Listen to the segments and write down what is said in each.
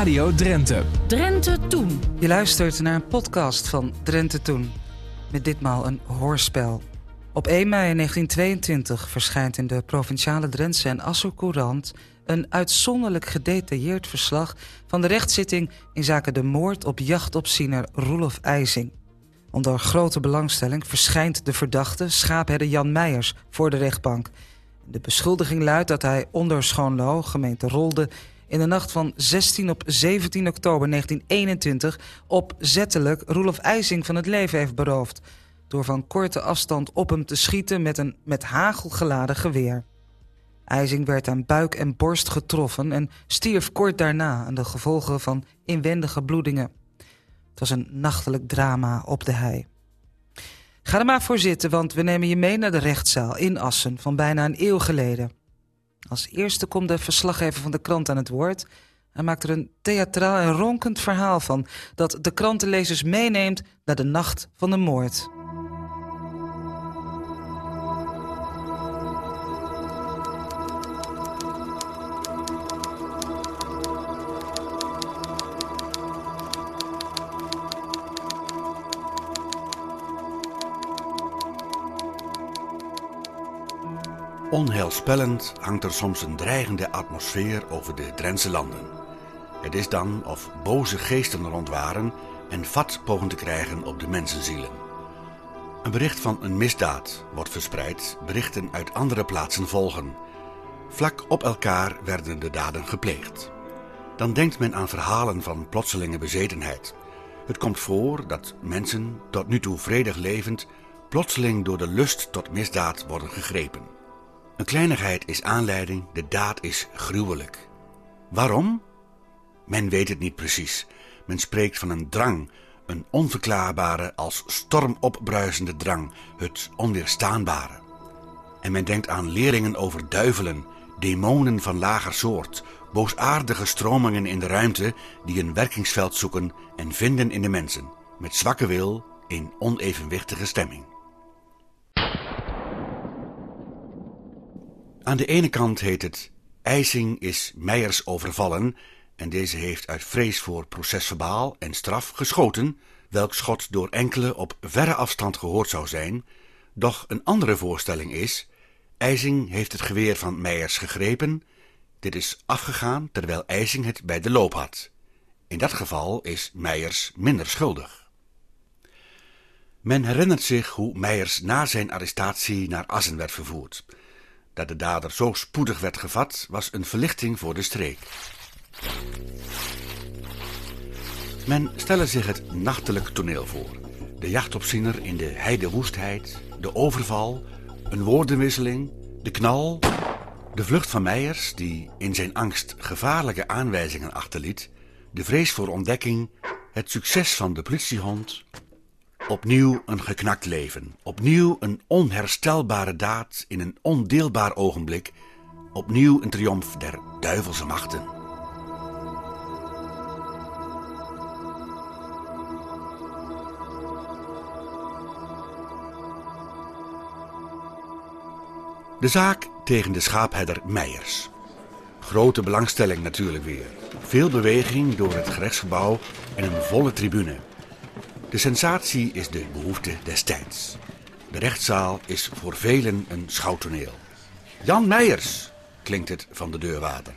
Radio Drenthe. Drenthe Toen. Je luistert naar een podcast van Drenthe Toen. Met ditmaal een hoorspel. Op 1 mei 1922 verschijnt in de Provinciale Drentse en Asso Courant... een uitzonderlijk gedetailleerd verslag van de rechtszitting... in zaken de moord op jachtopziener Roelof IJzing. Onder grote belangstelling verschijnt de verdachte schaapherder Jan Meijers voor de rechtbank. De beschuldiging luidt dat hij onder Schoonlo, gemeente Rolde... in de nacht van 16 op 17 oktober 1921 opzettelijk Roelof IJzing van het leven heeft beroofd... door van korte afstand op hem te schieten met een met hagel geladen geweer. IJzing werd aan buik en borst getroffen en stierf kort daarna... aan de gevolgen van inwendige bloedingen. Het was een nachtelijk drama op de hei. Ga er maar voor zitten, want we nemen je mee naar de rechtszaal in Assen van bijna een eeuw geleden. Als eerste komt de verslaggever van de krant aan het woord. Hij maakt er een theatraal en ronkend verhaal van... dat de krantenlezers meeneemt naar de nacht van de moord. Onheilspellend hangt er soms een dreigende atmosfeer over de Drentse landen. Het is dan of boze geesten rondwaren en vat pogen te krijgen op de mensenzielen. Een bericht van een misdaad wordt verspreid, berichten uit andere plaatsen volgen. Vlak op elkaar werden de daden gepleegd. Dan denkt men aan verhalen van plotselinge bezetenheid. Het komt voor dat mensen, tot nu toe vredig levend, plotseling door de lust tot misdaad worden gegrepen. Een kleinigheid is aanleiding, de daad is gruwelijk. Waarom? Men weet het niet precies. Men spreekt van een drang, een onverklaarbare, als storm opbruisende drang, het onweerstaanbare. En men denkt aan leringen over duivelen, demonen van lager soort, boosaardige stromingen in de ruimte die een werkingsveld zoeken en vinden in de mensen, met zwakke wil in onevenwichtige stemming. Aan de ene kant heet het IJsing is Meijers overvallen en deze heeft uit vrees voor procesverbaal en straf geschoten, welk schot door enkele op verre afstand gehoord zou zijn, doch een andere voorstelling is, IJsing heeft het geweer van Meijers gegrepen, dit is afgegaan terwijl IJsing het bij de loop had. In dat geval is Meijers minder schuldig. Men herinnert zich hoe Meijers na zijn arrestatie naar Assen werd vervoerd. Dat de dader zo spoedig werd gevat, was een verlichting voor de streek. Men stelle zich het nachtelijk toneel voor. De jachtopziener in de heidewoestheid, de overval, een woordenwisseling, de knal, de vlucht van Meijers, die in zijn angst gevaarlijke aanwijzingen achterliet, de vrees voor ontdekking, het succes van de politiehond, Opnieuw een geknakt leven. Opnieuw een onherstelbare daad in een ondeelbaar ogenblik. Opnieuw een triomf der duivelse machten. De zaak tegen de schaapherder Meijers. Grote belangstelling natuurlijk weer. Veel beweging door het gerechtsgebouw en een volle tribune. De sensatie is de behoefte destijds. De rechtszaal is voor velen een schouwtoneel. Jan Meijers, klinkt het van de deurwaarder.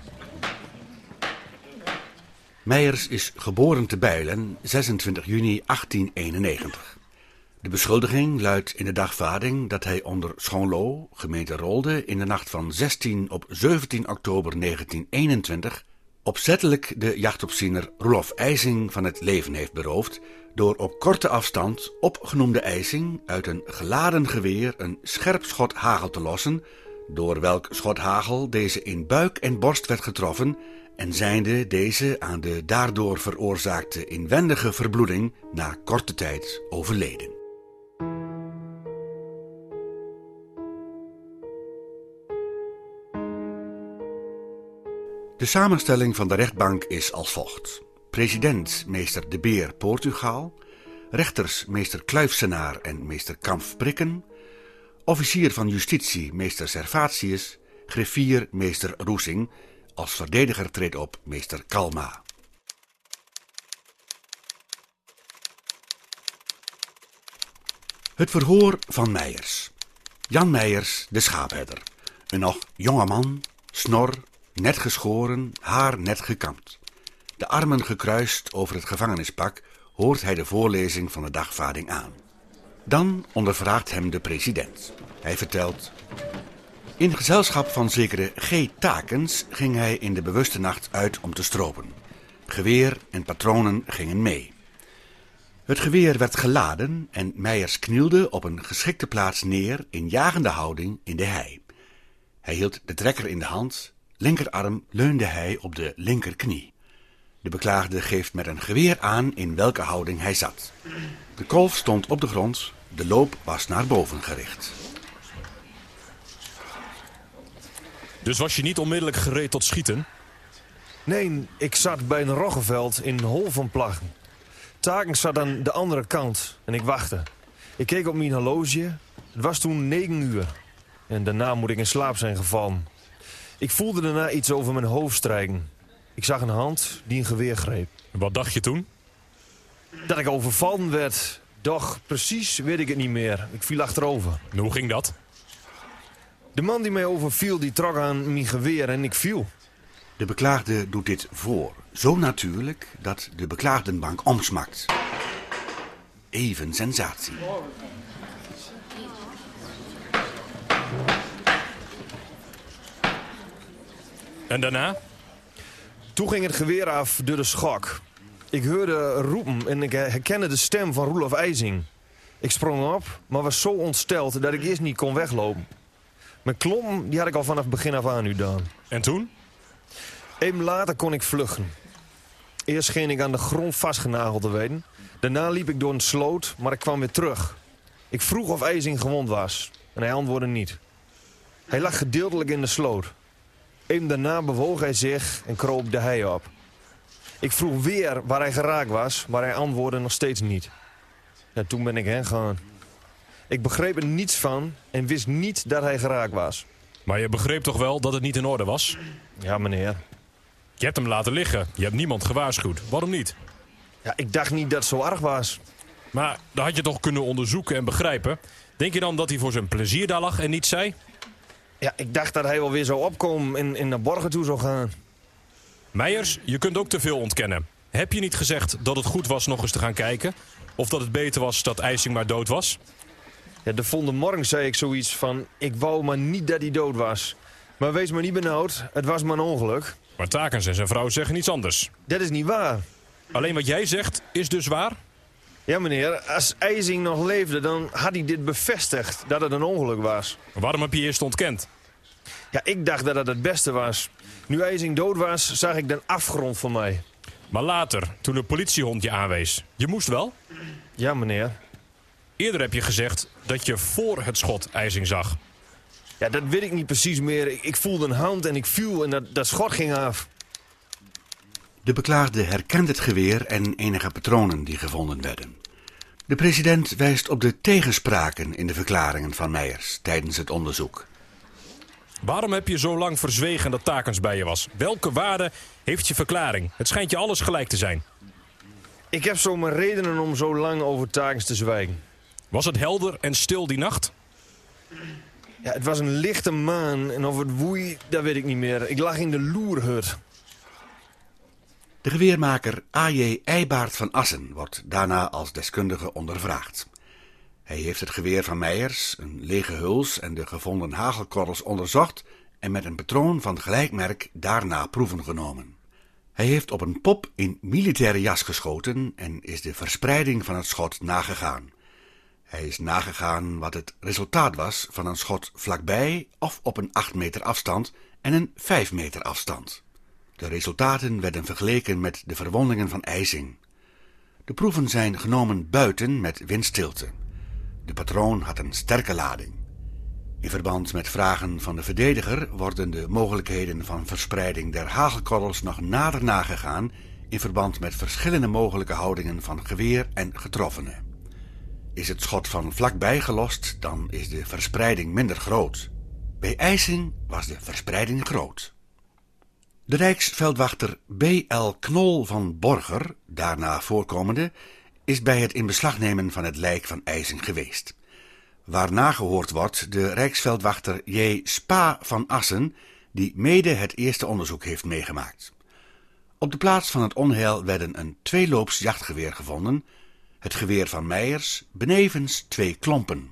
Meijers is geboren te Bijlen 26 juni 1891. De beschuldiging luidt in de dagvaarding dat hij onder Schoonlo, gemeente Rolde, in de nacht van 16 op 17 oktober 1921 opzettelijk de jachtopziener Rolof IJzing van het leven heeft beroofd door op korte afstand opgenoemde IJzing uit een geladen geweer een scherp schot hagel te lossen, door welk schot hagel deze in buik en borst werd getroffen en zijnde deze aan de daardoor veroorzaakte inwendige verbloeding na korte tijd overleden. De samenstelling van de rechtbank is als volgt president meester De Beer Portugal, rechters meester Kluifsenaar en meester Kampf Prikken, officier van justitie meester Servatius, griffier meester Roesing, als verdediger treedt op meester Kalma. Het verhoor van Meijers. Jan Meijers, de schaapherder. Een nog jonge man, snor, net geschoren, haar net gekamd. De armen gekruist over het gevangenispak hoort hij de voorlezing van de dagvaarding aan. Dan ondervraagt hem de president. Hij vertelt. In gezelschap van zekere G. Takens ging hij in de bewuste nacht uit om te stropen. Geweer en patronen gingen mee. Het geweer werd geladen en Meijers knielde op een geschikte plaats neer in jagende houding in de hei. Hij hield de trekker in de hand, linkerarm leunde hij op de linkerknie. De beklaagde geeft met een geweer aan in welke houding hij zat. De kolf stond op de grond, de loop was naar boven gericht. Dus was je niet onmiddellijk gereed tot schieten? Nee, ik zat bij een roggeveld in Hol van Plaggen. Taken zat aan de andere kant en ik wachtte. Ik keek op mijn horloge. Het was toen negen uur. En daarna moet ik in slaap zijn gevallen. Ik voelde daarna iets over mijn hoofd strijken. Ik zag een hand die een geweer greep. Wat dacht je toen? Dat ik overvallen werd. Doch precies weet ik het niet meer. Ik viel achterover. En hoe ging dat? De man die mij overviel, die trok aan mijn geweer en ik viel. De beklaagde doet dit voor, zo natuurlijk dat de beklaagdenbank omsmakt. Even sensatie. En daarna? Toen ging het geweer af door de schok. Ik hoorde roepen en ik herkende de stem van Roelof IJzing. Ik sprong op, maar was zo ontsteld dat ik eerst niet kon weglopen. Mijn klom die had ik al vanaf begin af aan gedaan. En toen? Even later kon ik vluchten. Eerst scheen ik aan de grond vastgenageld te weten. Daarna liep ik door een sloot, maar ik kwam weer terug. Ik vroeg of IJzing gewond was en hij antwoordde niet. Hij lag gedeeltelijk in de sloot. Even daarna bewoog hij zich en kroop de hei op. Ik vroeg weer waar hij geraakt was, maar hij antwoordde nog steeds niet. En toen ben ik heen gegaan. Ik begreep er niets van en wist niet dat hij geraakt was. Maar je begreep toch wel dat het niet in orde was? Ja, meneer. Je hebt hem laten liggen. Je hebt niemand gewaarschuwd. Waarom niet? Ja, ik dacht niet dat het zo erg was. Maar dat had je toch kunnen onderzoeken en begrijpen? Denk je dan dat hij voor zijn plezier daar lag en niet zei? Ja, ik dacht dat hij wel weer zou opkomen en, en naar Borgen toe zou gaan. Meijers, je kunt ook te veel ontkennen. Heb je niet gezegd dat het goed was nog eens te gaan kijken? Of dat het beter was dat IJsing maar dood was? Ja, de volgende morgen zei ik zoiets van... ik wou maar niet dat hij dood was. Maar wees maar niet benauwd, het was maar een ongeluk. Maar Takens en zijn vrouw zeggen iets anders. Dat is niet waar. Alleen wat jij zegt is dus waar? Ja, meneer, als IJzing nog leefde, dan had hij dit bevestigd dat het een ongeluk was. Waarom heb je eerst ontkend? Ja, ik dacht dat het het beste was. Nu IJzing dood was, zag ik de afgrond voor mij. Maar later, toen de politiehond je aanwees, je moest wel? Ja, meneer. Eerder heb je gezegd dat je voor het schot IJzing zag. Ja, dat weet ik niet precies meer. Ik, ik voelde een hand en ik viel en dat, dat schot ging af. De beklaagde herkent het geweer en enige patronen die gevonden werden. De president wijst op de tegenspraken in de verklaringen van Meijers tijdens het onderzoek. Waarom heb je zo lang verzwegen dat Takens bij je was? Welke waarde heeft je verklaring? Het schijnt je alles gelijk te zijn. Ik heb zo mijn redenen om zo lang over Takens te zwijgen. Was het helder en stil die nacht? Ja, het was een lichte maan en of het woei, dat weet ik niet meer. Ik lag in de loerhut. De geweermaker A.J. Eibaard van Assen wordt daarna als deskundige ondervraagd. Hij heeft het geweer van Meijers, een lege huls en de gevonden hagelkorrels onderzocht en met een patroon van gelijk merk daarna proeven genomen. Hij heeft op een pop in militaire jas geschoten en is de verspreiding van het schot nagegaan. Hij is nagegaan wat het resultaat was van een schot vlakbij of op een 8 meter afstand en een 5 meter afstand. De resultaten werden vergeleken met de verwondingen van IJzing. De proeven zijn genomen buiten met windstilte. De patroon had een sterke lading. In verband met vragen van de verdediger worden de mogelijkheden van verspreiding der hagelkorrels nog nader nagegaan in verband met verschillende mogelijke houdingen van geweer en getroffene. Is het schot van vlakbij gelost, dan is de verspreiding minder groot. Bij IJsing was de verspreiding groot. De Rijksveldwachter B.L. Knol van Borger, daarna voorkomende, is bij het in beslag nemen van het lijk van IJsing geweest. waar nagehoord wordt de Rijksveldwachter J. Spa van Assen, die mede het eerste onderzoek heeft meegemaakt. Op de plaats van het onheil werden een tweeloops jachtgeweer gevonden, het geweer van Meijers, benevens twee klompen.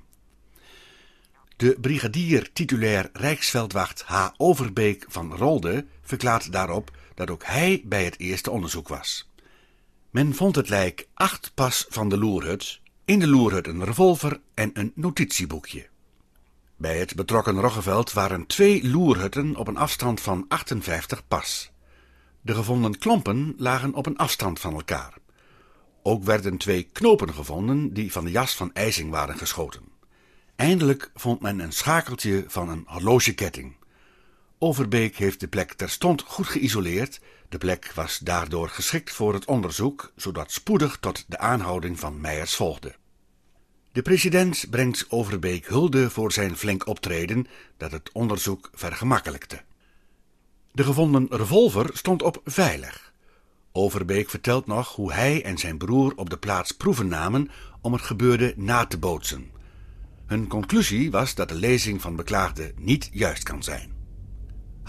De brigadier titulair Rijksveldwacht H. Overbeek van Rolde verklaart daarop dat ook hij bij het eerste onderzoek was. Men vond het lijk acht pas van de loerhut, in de loerhut een revolver en een notitieboekje. Bij het betrokken Roggeveld waren twee loerhutten op een afstand van 58 pas. De gevonden klompen lagen op een afstand van elkaar. Ook werden twee knopen gevonden die van de jas van IJzing waren geschoten. Eindelijk vond men een schakeltje van een horlogeketting. Overbeek heeft de plek terstond goed geïsoleerd. De plek was daardoor geschikt voor het onderzoek, zodat spoedig tot de aanhouding van Meijers volgde. De president brengt Overbeek hulde voor zijn flink optreden dat het onderzoek vergemakkelijkte. De gevonden revolver stond op veilig. Overbeek vertelt nog hoe hij en zijn broer op de plaats proeven namen om het gebeurde na te bootsen. Hun conclusie was dat de lezing van beklaagde niet juist kan zijn.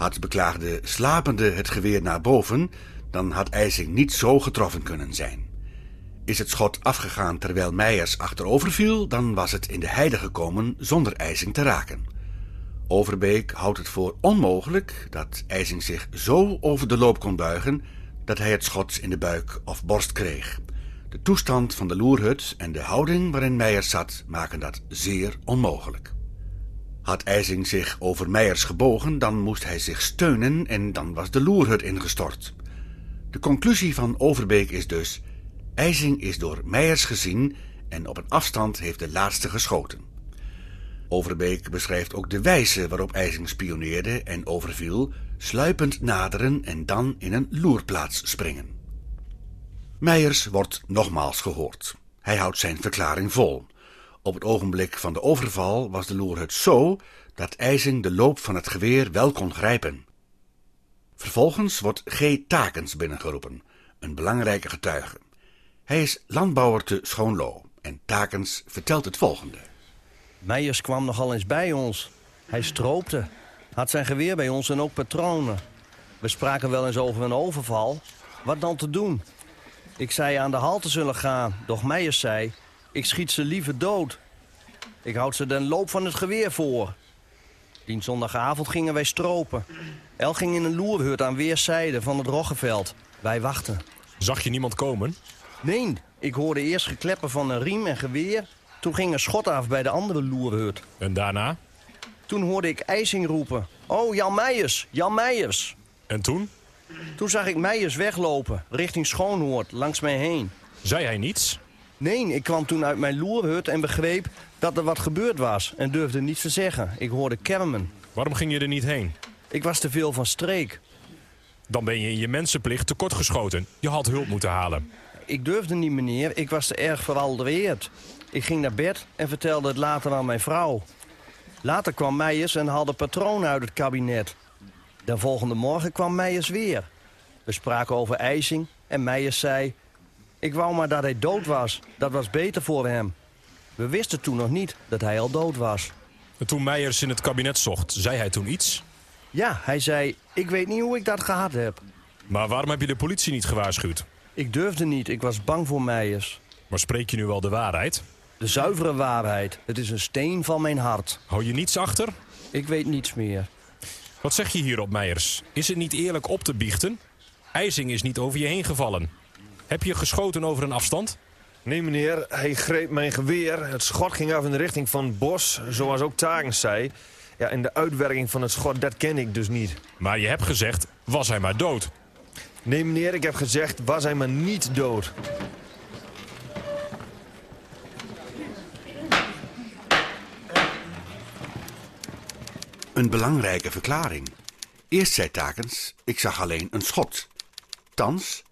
Had beklaagde slapende het geweer naar boven, dan had IJsing niet zo getroffen kunnen zijn. Is het schot afgegaan terwijl Meijers achterover viel, dan was het in de heide gekomen zonder IJsing te raken. Overbeek houdt het voor onmogelijk dat IJsing zich zo over de loop kon buigen dat hij het schot in de buik of borst kreeg. De toestand van de loerhut en de houding waarin Meijers zat maken dat zeer onmogelijk. Had IJsing zich over Meijers gebogen, dan moest hij zich steunen en dan was de loerhut ingestort. De conclusie van Overbeek is dus: IJsing is door Meijers gezien en op een afstand heeft de laatste geschoten. Overbeek beschrijft ook de wijze waarop IJsing spioneerde en overviel, sluipend naderen en dan in een loerplaats springen. Meijers wordt nogmaals gehoord. Hij houdt zijn verklaring vol. Op het ogenblik van de overval was de loerhut zo dat IJsing de loop van het geweer wel kon grijpen. Vervolgens wordt G. Takens binnengeroepen, een belangrijke getuige. Hij is landbouwer te Schoonlo en Takens vertelt het volgende. Meijers kwam nogal eens bij ons. Hij stroopte, had zijn geweer bij ons en ook patronen. We spraken wel eens over een overval. Wat dan te doen? Ik zei aan de halte zullen gaan, doch Meijers zei... ik schiet ze liever dood. Ik houd ze den loop van het geweer voor. Die zondagavond gingen wij stropen. El ging in een loerhut aan weerszijden van het Roggeveld. Wij wachten. Zag je niemand komen? Nee, ik hoorde eerst gekleppen van een riem en geweer. Toen ging een schot af bij de andere loerhut. En daarna? Toen hoorde ik IJsing roepen. Oh, Jan Meijers, Jan Meijers. En toen? Toen zag ik Meijers weglopen, richting Schoonhoord, langs mij heen. Zei hij niets? Nee, ik kwam toen uit mijn loerhut en begreep dat er wat gebeurd was... en durfde niets te zeggen. Ik hoorde kermen. Waarom ging je er niet heen? Ik was te veel van streek. Dan ben je in je mensenplicht tekortgeschoten. Je had hulp moeten halen. Ik durfde niet, meneer. Ik was te erg veraldereerd. Ik ging naar bed en vertelde het later aan mijn vrouw. Later kwam Meijers en haalde patronen uit het kabinet. De volgende morgen kwam Meijers weer. We spraken over IJsing en Meijers zei... Ik wou maar dat hij dood was. Dat was beter voor hem. We wisten toen nog niet dat hij al dood was. En toen Meijers in het kabinet zocht, zei hij toen iets? Ja, hij zei, ik weet niet hoe ik dat gehad heb. Maar waarom heb je de politie niet gewaarschuwd? Ik durfde niet, ik was bang voor Meijers. Maar spreek je nu wel de waarheid? De zuivere waarheid. Het is een steen van mijn hart. Hou je niets achter? Ik weet niets meer. Wat zeg je hierop, Meijers? Is het niet eerlijk op te biechten? IJzing is niet over je heen gevallen. Heb je geschoten over een afstand? Nee, meneer, hij greep mijn geweer. Het schot ging af in de richting van het bos, zoals ook Tagens zei. Ja, en de uitwerking van het schot, dat ken ik dus niet. Maar je hebt gezegd, was hij maar dood. Nee, meneer, ik heb gezegd, was hij maar niet dood. Een belangrijke verklaring. Eerst zei Takens, ik zag alleen een schot. Thans,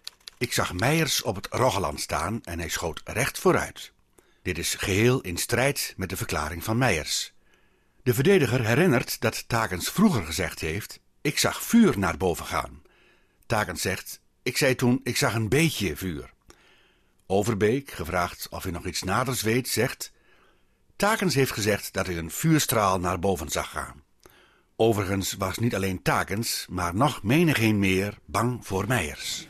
ik zag Meijers op het Roggeland staan en hij schoot recht vooruit. Dit is geheel in strijd met de verklaring van Meijers. De verdediger herinnert dat Takens vroeger gezegd heeft, ik zag vuur naar boven gaan. Takens zegt, ik zei toen, ik zag een beetje vuur. Overbeek, gevraagd of hij nog iets naders weet, zegt, Takens heeft gezegd dat hij een vuurstraal naar boven zag gaan. Overigens was niet alleen Takens, maar nog menigeen meer bang voor Meijers.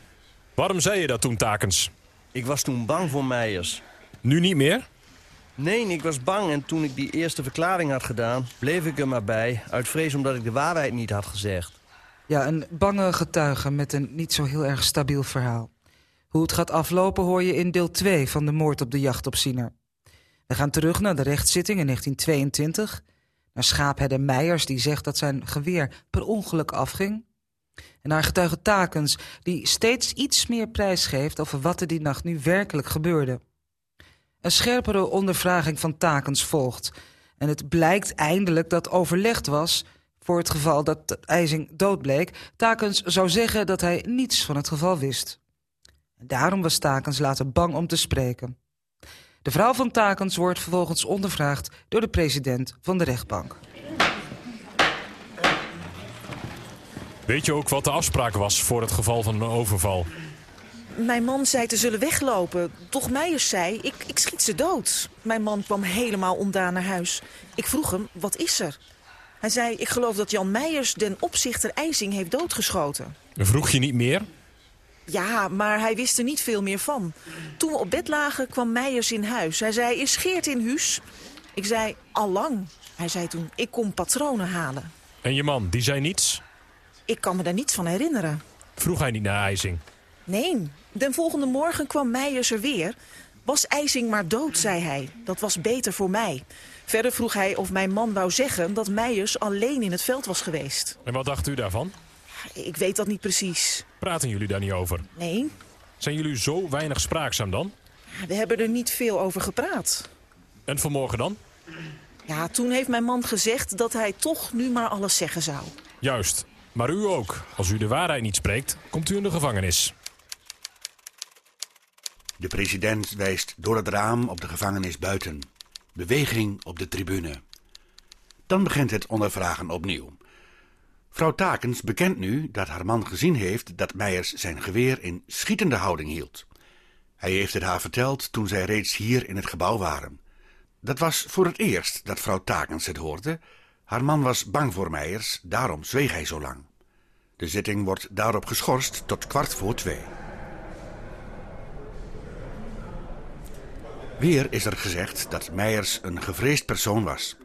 Waarom zei je dat toen, Takens? Ik was toen bang voor Meijers. Nu niet meer? Nee, ik was bang en toen ik die eerste verklaring had gedaan... bleef ik er maar bij, uit vrees omdat ik de waarheid niet had gezegd. Ja, een bange getuige met een niet zo heel erg stabiel verhaal. Hoe het gaat aflopen hoor je in deel 2 van de moord op de jachtopziener. We gaan terug naar de rechtszitting in 1922. Naar schaapherder Meijers die zegt dat zijn geweer per ongeluk afging. En naar getuige Takens die steeds iets meer prijs geeft over wat er die nacht nu werkelijk gebeurde. Een scherpere ondervraging van Takens volgt. En het blijkt eindelijk dat overlegd was voor het geval dat IJzing doodbleek. Takens zou zeggen dat hij niets van het geval wist. Daarom was Takens later bang om te spreken. De vrouw van Takens wordt vervolgens ondervraagd door de president van de rechtbank. Weet je ook wat de afspraak was voor het geval van een overval? Mijn man zei te zullen weglopen. Toch Meijers zei, ik, ik schiet ze dood. Mijn man kwam helemaal ondaan naar huis. Ik vroeg hem, wat is er? Hij zei, ik geloof dat Jan Meijers den opzichter IJzing heeft doodgeschoten. Vroeg je niet meer? Ja, maar hij wist er niet veel meer van. Toen we op bed lagen, kwam Meijers in huis. Hij zei, is Geert in huis? Ik zei, allang. Hij zei toen, ik kom patronen halen. En je man, die zei niets? Ik kan me daar niets van herinneren. Vroeg hij niet naar IJzing? Nee, den volgende morgen kwam Meijers er weer. Was IJzing maar dood, zei hij. Dat was beter voor mij. Verder vroeg hij of mijn man wou zeggen dat Meijers alleen in het veld was geweest. En wat dacht u daarvan? Ik weet dat niet precies. Praten jullie daar niet over? Nee, Zijn jullie zo weinig spraakzaam dan? we hebben er niet veel over gepraat. En vanmorgen dan? Ja, toen heeft mijn man gezegd dat hij toch nu maar alles zeggen zou. Juist. Maar u ook. Als u de waarheid niet spreekt, komt u in de gevangenis. De president wijst door het raam op de gevangenis buiten. Beweging op de tribune. Dan begint het ondervragen opnieuw. Vrouw Takens bekent nu dat haar man gezien heeft dat Meijers zijn geweer in schietende houding hield. Hij heeft het haar verteld toen zij reeds hier in het gebouw waren. Dat was voor het eerst dat vrouw Takens het hoorde. Haar man was bang voor Meijers, daarom zweeg hij zo lang. De zitting wordt daarop geschorst tot kwart voor twee. Weer is er gezegd dat Meijers een gevreesd persoon was.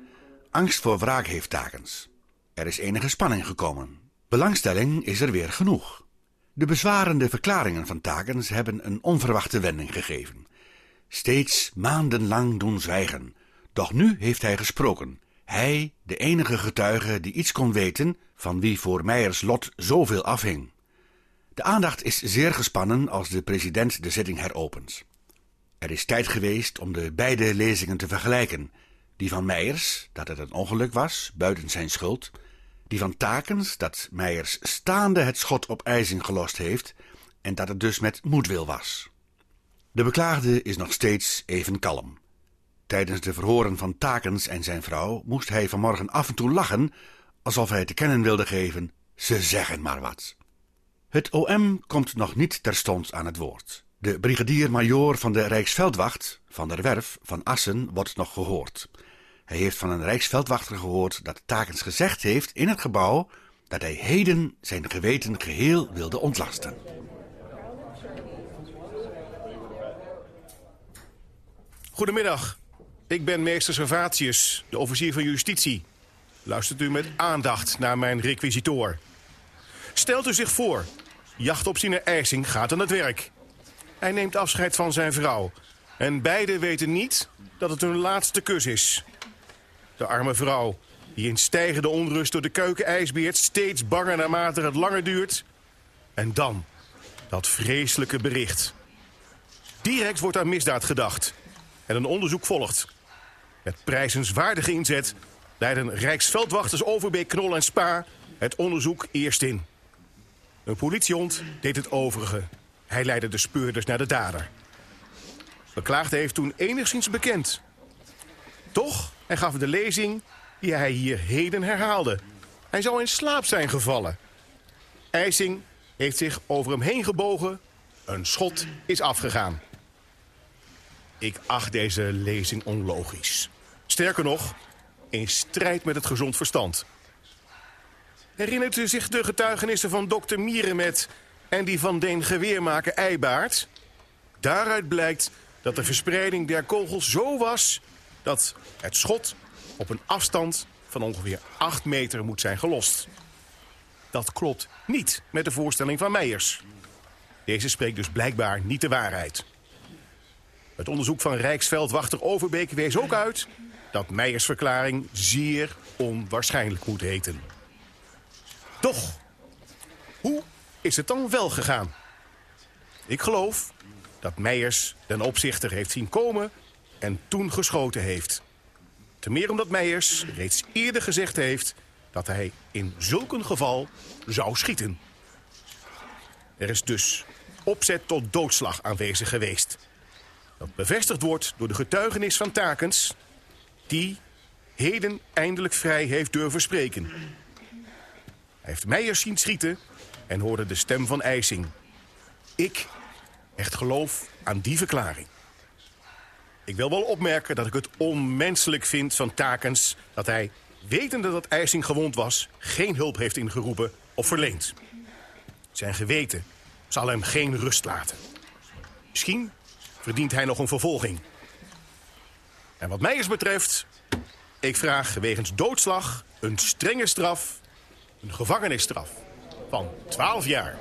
Angst voor wraak heeft Takens. Er is enige spanning gekomen. Belangstelling is er weer genoeg. De bezwarende verklaringen van Takens hebben een onverwachte wending gegeven. Steeds maandenlang doen zwijgen. Doch nu heeft hij gesproken. Hij, de enige getuige die iets kon weten van wie voor Meijers lot zoveel afhing. De aandacht is zeer gespannen als de president de zitting heropent. Er is tijd geweest om de beide lezingen te vergelijken. Die van Meijers, dat het een ongeluk was, buiten zijn schuld. Die van Takens, dat Meijers staande het schot op IJzing gelost heeft en dat het dus met moedwil was. De beklaagde is nog steeds even kalm. Tijdens de verhoren van Takens en zijn vrouw moest hij vanmorgen af en toe lachen, alsof hij te kennen wilde geven: ze zeggen maar wat. Het OM komt nog niet terstond aan het woord. De brigadier-majoor van de Rijksveldwacht, van der Werf, van Assen, wordt nog gehoord. Hij heeft van een Rijksveldwachter gehoord dat Takens gezegd heeft in het gebouw dat hij heden zijn geweten geheel wilde ontlasten. Goedemiddag, ik ben meester Servatius, de officier van justitie. Luistert u met aandacht naar mijn requisitoor. Stelt u zich voor, jachtopziener IJsing gaat aan het werk. Hij neemt afscheid van zijn vrouw. En beiden weten niet dat het hun laatste kus is. De arme vrouw, die in stijgende onrust door de keuken ijsbeert... steeds banger naarmate het langer duurt. En dan, dat vreselijke bericht. Direct wordt aan misdaad gedacht. En een onderzoek volgt. Met prijzenswaardige inzet leiden Rijksveldwachters Overbeek, Knol en Spa... het onderzoek eerst in. Een politiehond deed het overige. Hij leidde de speurders naar de dader. Beklaagde heeft toen enigszins bekend. Toch, hij gaf de lezing die hij hier heden herhaalde. Hij zou in slaap zijn gevallen. IJsing heeft zich over hem heen gebogen. Een schot is afgegaan. Ik acht deze lezing onlogisch. Sterker nog, in strijd met het gezond verstand. Herinnert u zich de getuigenissen van dokter Mierenmet en die van Deen geweermaker Eibaard? Daaruit blijkt dat de verspreiding der kogels zo was... dat het schot op een afstand van ongeveer 8 meter moet zijn gelost. Dat klopt niet met de voorstelling van Meijers. Deze spreekt dus blijkbaar niet de waarheid. Het onderzoek van Rijksveldwachter Overbeek wees ook uit... dat Meijers verklaring zeer onwaarschijnlijk moet heten. Doch, hoe is het dan wel gegaan? Ik geloof dat Meijers den opzichter heeft zien komen en toen geschoten heeft. Ten meer omdat Meijers reeds eerder gezegd heeft dat hij in zulk een geval zou schieten. Er is dus opzet tot doodslag aanwezig geweest. Dat bevestigd wordt door de getuigenis van Takens... die heden eindelijk vrij heeft durven spreken. Hij heeft Meijers zien schieten en hoorde de stem van IJsing. Ik echt geloof aan die verklaring. Ik wil wel opmerken dat ik het onmenselijk vind van Takens... dat hij, wetende dat IJsing gewond was... geen hulp heeft ingeroepen of verleend. Zijn geweten zal hem geen rust laten. Misschien verdient hij nog een vervolging. En wat Meijers betreft... ik vraag wegens doodslag een strenge straf... een gevangenisstraf van 12 jaar.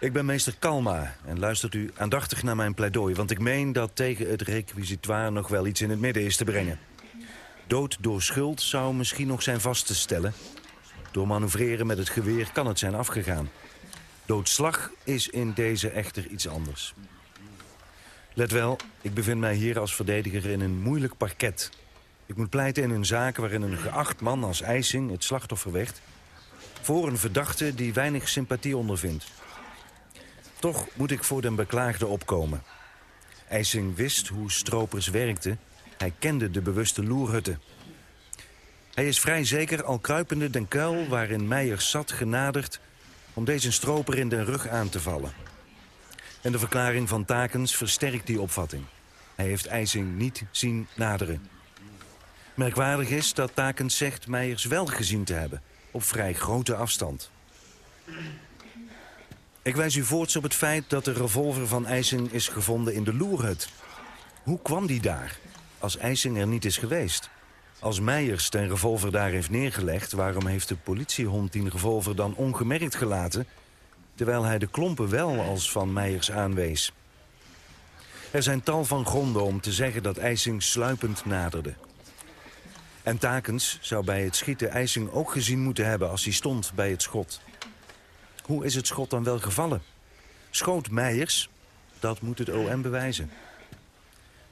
Ik ben meester Kalma en luistert u aandachtig naar mijn pleidooi... want ik meen dat tegen het requisitoire nog wel iets in het midden is te brengen. Dood door schuld zou misschien nog zijn vast te stellen. Door manoeuvreren met het geweer kan het zijn afgegaan. Doodslag is in deze echter iets anders. Let wel, ik bevind mij hier als verdediger in een moeilijk parket. Ik moet pleiten in een zaak waarin een geacht man als IJsing het slachtoffer werd... voor een verdachte die weinig sympathie ondervindt. Toch moet ik voor den beklaagde opkomen. IJsing wist hoe stropers werkten. Hij kende de bewuste loerhutten. Hij is vrij zeker al kruipende den kuil waarin Meijers zat genaderd... om deze stroper in den rug aan te vallen. En de verklaring van Takens versterkt die opvatting. Hij heeft IJsing niet zien naderen. Merkwaardig is dat Takens zegt Meijers wel gezien te hebben... op vrij grote afstand. Ik wijs u voorts op het feit dat de revolver van IJsing is gevonden in de loerhut. Hoe kwam die daar, als IJsing er niet is geweest? Als Meijers ten revolver daar heeft neergelegd... waarom heeft de politiehond die revolver dan ongemerkt gelaten... terwijl hij de klompen wel als van Meijers aanwees? Er zijn tal van gronden om te zeggen dat IJsing sluipend naderde. En Takens zou bij het schieten IJsing ook gezien moeten hebben als hij stond bij het schot... Hoe is het schot dan wel gevallen? Schoot Meijers? Dat moet het OM bewijzen.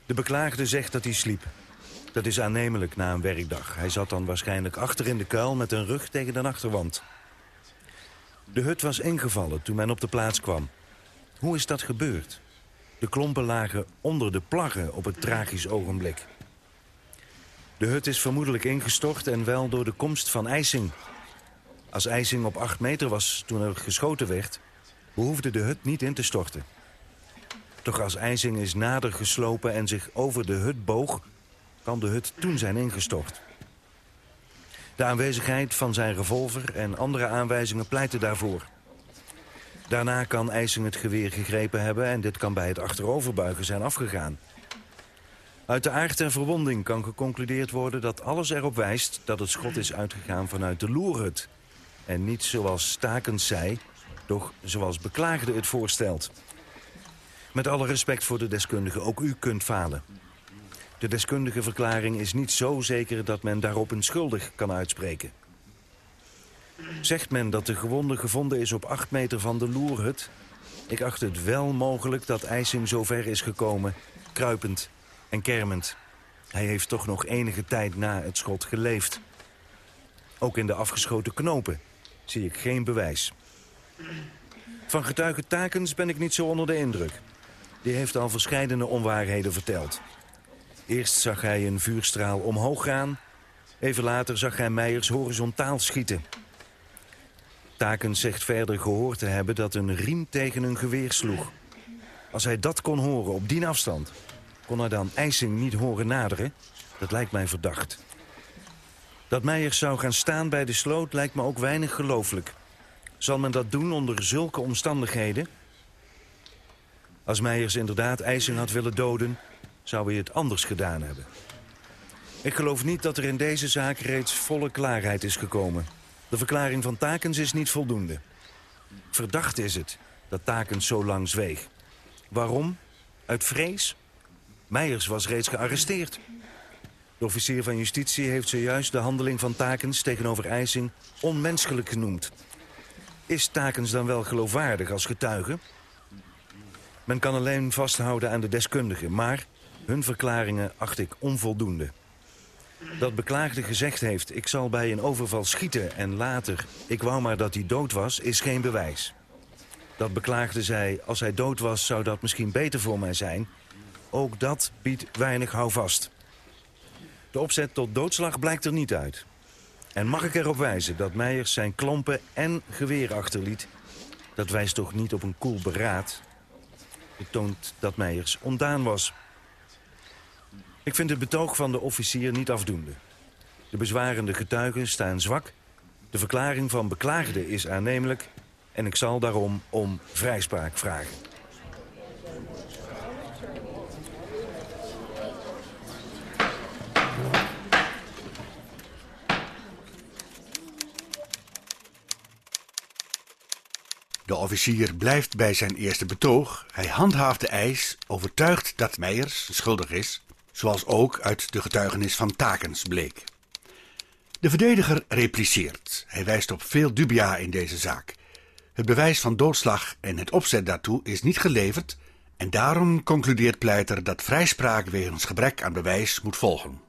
De beklaagde zegt dat hij sliep. Dat is aannemelijk na een werkdag. Hij zat dan waarschijnlijk achter in de kuil met een rug tegen de achterwand. De hut was ingevallen toen men op de plaats kwam. Hoe is dat gebeurd? De klompen lagen onder de plaggen op het tragisch ogenblik. De hut is vermoedelijk ingestort en wel door de komst van IJsing... Als IJsing op 8 meter was toen er geschoten werd... behoefde de hut niet in te storten. Toch als IJsing is nader geslopen en zich over de hut boog... kan de hut toen zijn ingestort. De aanwezigheid van zijn revolver en andere aanwijzingen pleiten daarvoor. Daarna kan IJsing het geweer gegrepen hebben... en dit kan bij het achteroverbuigen zijn afgegaan. Uit de aard en verwonding kan geconcludeerd worden dat alles erop wijst... dat het schot is uitgegaan vanuit de loerhut... En niet zoals Stakens zei, doch zoals beklaagde het voorstelt. Met alle respect voor de deskundige, ook u kunt falen. De deskundige verklaring is niet zo zeker dat men daarop een schuldig kan uitspreken. Zegt men dat de gewonde gevonden is op acht meter van de loerhut... ik acht het wel mogelijk dat IJsing zover is gekomen, kruipend en kermend. Hij heeft toch nog enige tijd na het schot geleefd. Ook in de afgeschoten knopen zie ik geen bewijs. Van getuige Takens ben ik niet zo onder de indruk. Die heeft al verscheidene onwaarheden verteld. Eerst zag hij een vuurstraal omhoog gaan. Even later zag hij Meijers horizontaal schieten. Takens zegt verder gehoord te hebben dat een riem tegen een geweer sloeg. Als hij dat kon horen op die afstand, kon hij dan IJsing niet horen naderen? Dat lijkt mij verdacht. Dat Meijers zou gaan staan bij de sloot lijkt me ook weinig gelooflijk. Zal men dat doen onder zulke omstandigheden? Als Meijers inderdaad IJsing had willen doden, zou hij het anders gedaan hebben. Ik geloof niet dat er in deze zaak reeds volle klaarheid is gekomen. De verklaring van Takens is niet voldoende. Verdacht is het dat Takens zo lang zweeg. Waarom? Uit vrees? Meijers was reeds gearresteerd. De officier van justitie heeft zojuist de handeling van Takens tegenover IJsing onmenselijk genoemd. Is Takens dan wel geloofwaardig als getuige? Men kan alleen vasthouden aan de deskundigen, maar hun verklaringen acht ik onvoldoende. Dat beklaagde gezegd heeft, ik zal bij een overval schieten en later, ik wou maar dat hij dood was, is geen bewijs. Dat beklaagde zei, als hij dood was zou dat misschien beter voor mij zijn. Ook dat biedt weinig houvast. De opzet tot doodslag blijkt er niet uit. En mag ik erop wijzen dat Meijers zijn klompen en geweer achterliet... dat wijst toch niet op een koel beraad. Het toont dat Meijers ontdaan was. Ik vind het betoog van de officier niet afdoende. De bezwarende getuigen staan zwak. De verklaring van beklaagde is aannemelijk... en ik zal daarom om vrijspraak vragen. De officier blijft bij zijn eerste betoog. Hij handhaaft de eis, overtuigd dat Meijers schuldig is, zoals ook uit de getuigenis van Takens bleek. De verdediger repliceert. Hij wijst op veel dubia in deze zaak. Het bewijs van doodslag en het opzet daartoe is niet geleverd en daarom concludeert pleiter dat vrijspraak wegens gebrek aan bewijs moet volgen.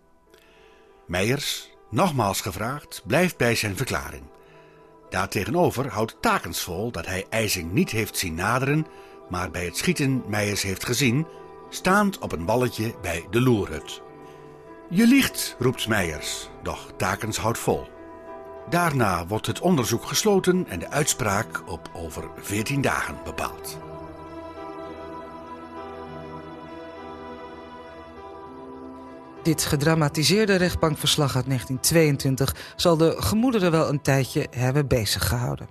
Meijers, nogmaals gevraagd, blijft bij zijn verklaring. Daartegenover houdt Takens vol dat hij IJzing niet heeft zien naderen, maar bij het schieten Meijers heeft gezien, staand op een balletje bij de loerhut. Je liegt, roept Meijers, doch Takens houdt vol. Daarna wordt het onderzoek gesloten en de uitspraak op over 14 dagen bepaald. Dit gedramatiseerde rechtbankverslag uit 1922 zal de gemoederen wel een tijdje hebben beziggehouden.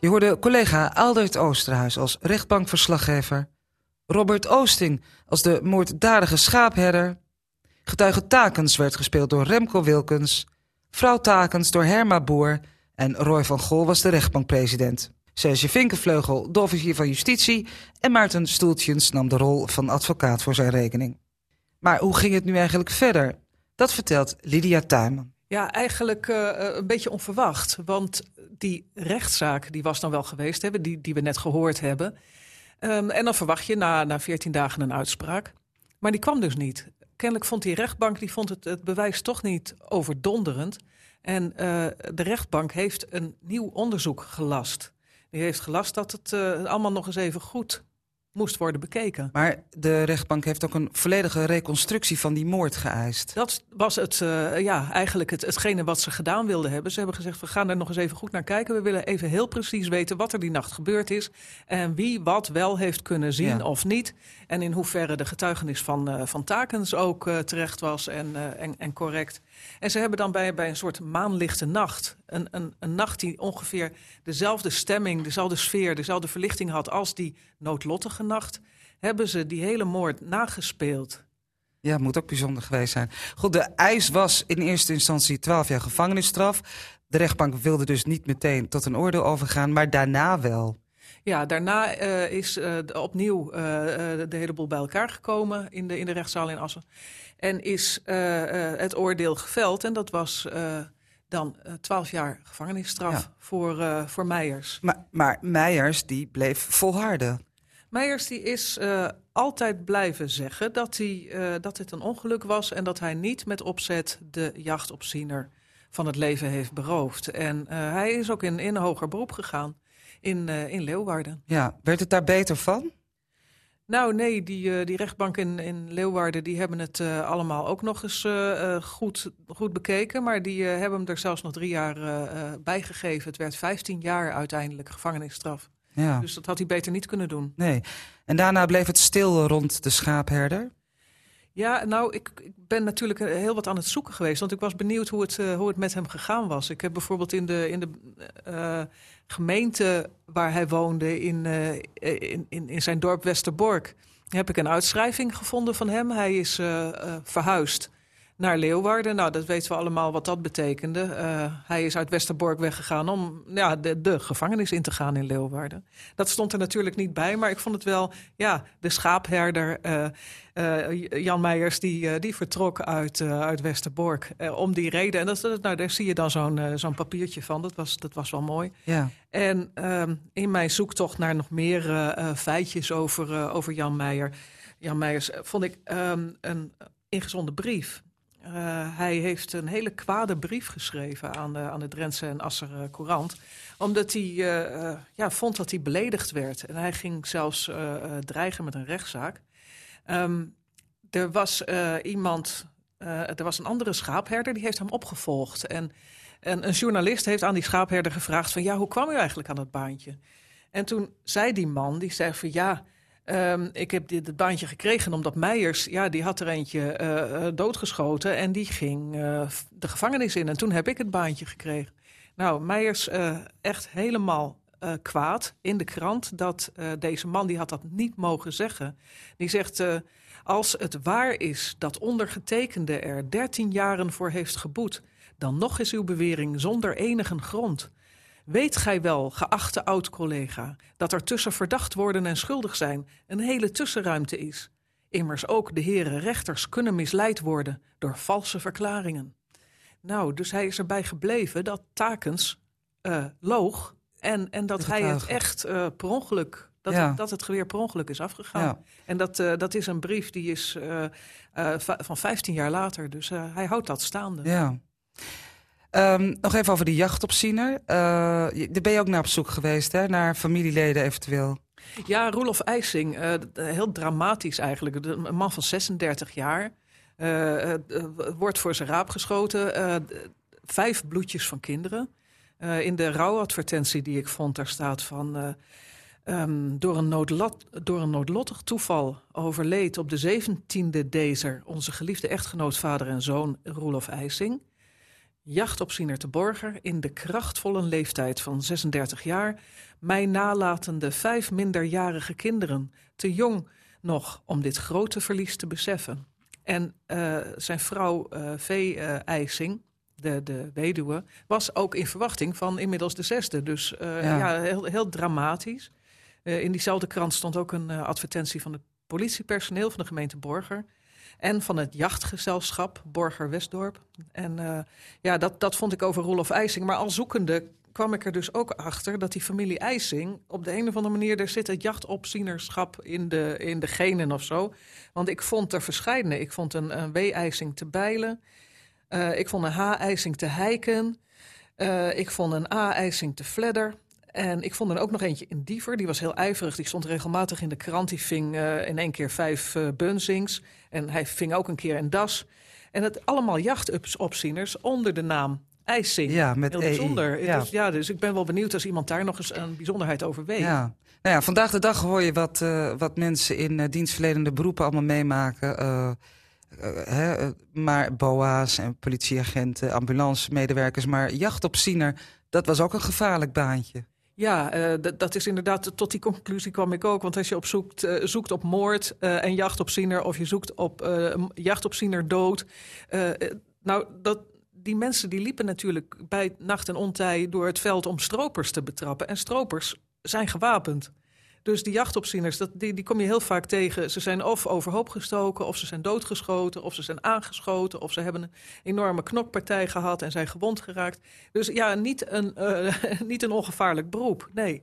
Je hoorde collega Aldert Oosterhuis als rechtbankverslaggever, Robert Oosting als de moorddadige schaapherder, getuige Takens werd gespeeld door Remco Wilkens, vrouw Takens door Herma Boer en Roy van Gol was de rechtbankpresident. Serge Vinkenvleugel, de officier van justitie en Maarten Stoeltjens nam de rol van advocaat voor zijn rekening. Maar hoe ging het nu eigenlijk verder? Dat vertelt Lydia Tuinman. Ja, eigenlijk uh, een beetje onverwacht. Want die rechtszaak die was dan wel geweest, hè, die, die we net gehoord hebben. Um, en dan verwacht je na, na 14 dagen een uitspraak. Maar die kwam dus niet. Kennelijk vond die rechtbank die vond het, het bewijs toch niet overdonderend. En uh, de rechtbank heeft een nieuw onderzoek gelast. Die heeft gelast dat het uh, allemaal nog eens even goed moest worden bekeken. Maar de rechtbank heeft ook een volledige reconstructie van die moord geëist. Dat was het, uh, ja, eigenlijk het, hetgene wat ze gedaan wilden hebben. Ze hebben gezegd, we gaan er nog eens even goed naar kijken. We willen even heel precies weten wat er die nacht gebeurd is. En wie wat wel heeft kunnen zien ja. of niet. En in hoeverre de getuigenis van, uh, van Takens ook uh, terecht was en, en, en correct. En ze hebben dan bij, bij een soort maanlichte nacht... Een, een, een nacht die ongeveer dezelfde stemming, dezelfde sfeer... dezelfde verlichting had als die noodlottige nacht... hebben ze die hele moord nagespeeld. Ja, moet ook bijzonder geweest zijn. Goed, de eis was in eerste instantie 12 jaar gevangenisstraf. De rechtbank wilde dus niet meteen tot een oordeel overgaan, maar daarna wel. Ja, daarna uh, is uh, opnieuw uh, de hele boel bij elkaar gekomen in de, in de rechtszaal in Assen. En is het oordeel geveld en dat was dan twaalf jaar gevangenisstraf ja. voor, voor Meijers. Maar, maar Meijers die bleef volharden. Meijers die is altijd blijven zeggen dat, hij, dat het een ongeluk was... en dat hij niet met opzet de jachtopziener van het leven heeft beroofd. En hij is ook in, in hoger beroep gegaan in, uh, in Leeuwarden. Ja, werd het daar beter van? Nou, nee, die, uh, die rechtbank in, in Leeuwarden die hebben het uh, allemaal ook nog eens uh, goed, goed bekeken. Maar die hebben hem er zelfs nog drie jaar bijgegeven. Het werd 15 jaar uiteindelijk gevangenisstraf. Ja. Dus dat had hij beter niet kunnen doen. Nee. En daarna bleef het stil rond de schaapherder? Ja, nou, ik, ik, ben natuurlijk heel wat aan het zoeken geweest. Want ik was benieuwd hoe het, uh, hoe het met hem gegaan was. Ik heb bijvoorbeeld in de, in de uh, gemeente waar hij woonde, in, in, in, in, zijn dorp Westerbork, heb ik een uitschrijving gevonden van hem. Hij is verhuisd naar Leeuwarden. Nou, dat weten we allemaal wat dat betekende. Uh, hij is uit Westerbork weggegaan om ja, de, de, gevangenis in te gaan in Leeuwarden. Dat stond er natuurlijk niet bij, maar ik vond het wel... ja, de schaapherder uh, uh, Jan Meijers, die, die vertrok uit, uit Westerbork om die reden. En dat, nou, daar zie je dan zo'n zo'n papiertje van. Dat was, dat was wel mooi. Ja. En ehm, in mijn zoektocht naar nog meer feitjes over, over Jan Meijer... Jan Meijers vond ik um, een ingezonde brief... Uh, hij heeft een hele kwade brief geschreven aan de, aan de Drentse en Asser uh, Courant. Omdat hij uh, ja, vond dat hij beledigd werd. En hij ging zelfs dreigen met een rechtszaak. Um, er was iemand, er was een andere schaapherder, die heeft hem opgevolgd. En, en een journalist heeft aan die schaapherder gevraagd van... ja, hoe kwam u eigenlijk aan dat baantje? En toen zei die man, die zei van ja... Um, ik heb dit, baantje gekregen omdat Meijers, ja, die had er eentje uh, doodgeschoten en die ging uh, de gevangenis in. En toen heb ik het baantje gekregen. Nou, Meijers echt helemaal kwaad in de krant dat deze man, die had dat niet mogen zeggen. Die zegt, als het waar is dat ondergetekende er 13 jaren voor heeft geboet, dan nog is uw bewering zonder enige grond. Weet gij wel, geachte oud-collega, dat er tussen verdacht worden en schuldig zijn een hele tussenruimte is? Immers ook de heren rechters kunnen misleid worden door valse verklaringen. Nou, dus hij is erbij gebleven dat Takens uh, loog en, en dat hij het echt uh, per ongeluk dat, ja. het, dat het geweer per ongeluk is afgegaan. Ja. En dat, uh, dat is een brief die is uh, uh, van 15 jaar later. Dus hij houdt dat staande. Ja. Um, nog even over de jachtopziener. Uh, daar ben je ook naar op zoek geweest, hè? naar familieleden eventueel. Ja, Roelof IJsing, uh, heel dramatisch eigenlijk. Een man van 36 jaar. Wordt voor zijn raap geschoten. vijf bloedjes van kinderen. in de rouwadvertentie die ik vond, daar staat van... Um, door, een noodlot, door een noodlottig toeval overleed op de 17e dezer... onze geliefde echtgenoot, vader en zoon Roelof IJsing jachtopziener te Borger in de krachtvolle leeftijd van 36 jaar, mij nalatende vijf minderjarige kinderen, te jong nog om dit grote verlies te beseffen. En uh, zijn vrouw uh, V. Uh, IJsing, de, de weduwe, was ook in verwachting van inmiddels de zesde. Dus ja. ja. heel, heel dramatisch. in diezelfde krant stond ook een advertentie van het politiepersoneel van de gemeente Borger en van het jachtgezelschap Borger Westdorp. En uh, ja, dat, dat vond ik over Rolof IJsing. Maar al zoekende kwam ik er dus ook achter dat die familie IJsing... op de een of andere manier, er zit het jachtopzienerschap in de, in de genen of zo. Want ik vond er verscheidene. Ik vond een, W-IJsing te Bijlen. Uh, ik vond een H-IJsing te Heiken. Uh, ik vond een A-IJsing te Vledder. En ik vond er ook nog eentje in Diever. Die was heel ijverig. Die stond regelmatig in de krant. Die ving uh, in één keer vijf uh, bunzings. En hij ving ook een keer een das. En het allemaal jachtopzieners onder de naam IJsing. Ja, met heel bijzonder. Ja. Dus, ja, dus ik ben wel benieuwd als iemand daar nog eens een bijzonderheid over weet. Ja. Nou ja, vandaag de dag hoor je wat, uh, wat mensen in dienstverlenende beroepen allemaal meemaken. Hè, maar boa's en politieagenten, ambulancemedewerkers. Maar jachtopziener, dat was ook een gevaarlijk baantje. Ja, uh, dat is inderdaad, tot die conclusie kwam ik ook. Want als je op zoekt, uh, zoekt op moord uh, en jachtopziener... of je zoekt op jachtopziener dood... nou, dat, die mensen die liepen natuurlijk bij nacht en ontij door het veld om stropers te betrappen. En stropers zijn gewapend. Dus die jachtopzieners, dat, die, die kom je heel vaak tegen. Ze zijn of overhoop gestoken, of ze zijn doodgeschoten... of ze zijn aangeschoten, of ze hebben een enorme knokpartij gehad... en zijn gewond geraakt. Dus ja, niet een, uh, niet een ongevaarlijk beroep, nee.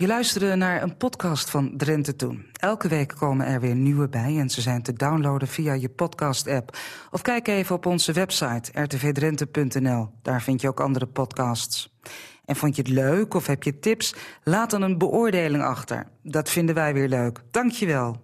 Je luisterde naar een podcast van Drenthe Toen. Elke week komen er weer nieuwe bij en ze zijn te downloaden via je podcast-app. Of kijk even op onze website rtvdrenthe.nl. Daar vind je ook andere podcasts. En vond je het leuk of heb je tips? Laat dan een beoordeling achter. Dat vinden wij weer leuk. Dank je wel.